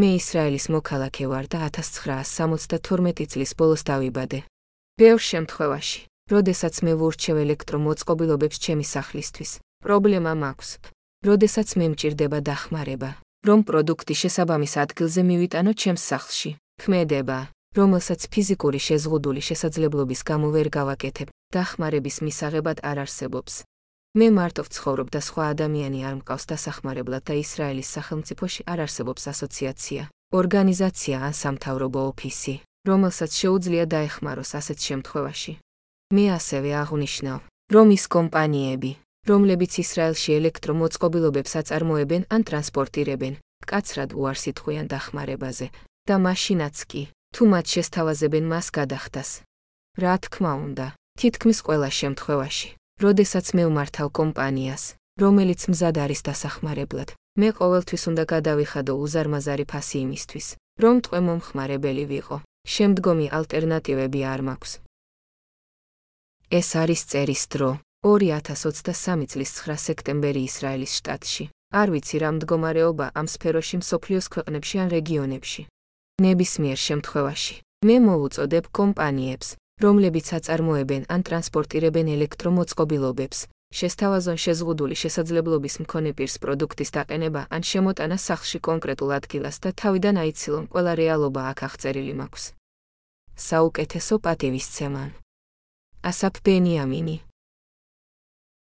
მე ისრაელის მოქალაქე ვარ და 1972 წლის ბოლოს დავიბადე. ბევრ შემთხვევაში, როდესაც მე ვურჩევ ელექტრომოწყობილობებს ჩემი სახლისთვის, პრობლემა მაქვს. როდესაც მე მჭირდება დახმარება, რომ პროდუქტი შესაბამის ადგილზე მივიტანო ჩემს სახლში, ქმედება, რომელსაც ფიზიკური შეზღუდული შესაძლებლობის გამო ვერ გავაკეთებ, დახმარების მისაღებად არ არსებობს. მე მარტო ვცხოვრობ და სხვა ადამიანი არ მყავს დასახმარებლად და ისრაელის სახელმწიფოში არ არსებობს ასოციაცია, ორგანიზაცია ან სამთავრობო ოფისი, რომელსაც შეუძლია დაეხმაროს ასეთ შემთხვევაში. მე ასევე აღნიშნავ, რომ ის კომპანიები, რომლებიც ისრაელში ელექტრომოწყობილობებს აწარმოებენ ან ტრანსპორტირებენ, კაცრად უარს ითხვიან დახმარებაზე და მაშინაც კი, თუ მათ შესთავაზებენ მას გადახდას. რა თქმა უნდა, თითქმის ყველა შემთხვევაში, როდესაც მე ვმართავ კომპანიას, რომელიც მზად არის დასახმარებლად, მე ყოველთვის უნდა გადავიხადო უზარმაზარი ფასი იმისთვის, რომ ტყვე მომხმარებელი ვიყო. შემდგომი ალტერნატივები არ მაქვს. ეს არის წერის დრო. 2023 წლის 9 სექტემბერი ისრაელის შტატში. არ ვიცი რა მდგომარეობა ამ სფეროში მსოფლიოს ქვეყნებში ან რეგიონებში. ნებისმიერ შემთხვევაში, მე მოუწოდებ კომპანიებს, რომლებიც აწარმოებენ ან ტრანსპორტირებენ ელექტრომოწყობილობებს, შესთავაზონ შეზღუდული შესაძლებლობის მქონე პირს პროდუქტის დაყენება ან შემოტანა სახლში კონკრეტულ ადგილას და თავიდან აიცილონ ყველა რეალობა აქ აღწერილი მაქვს. საუკეთესო პატივისცემა. ასაფ ბენიამინი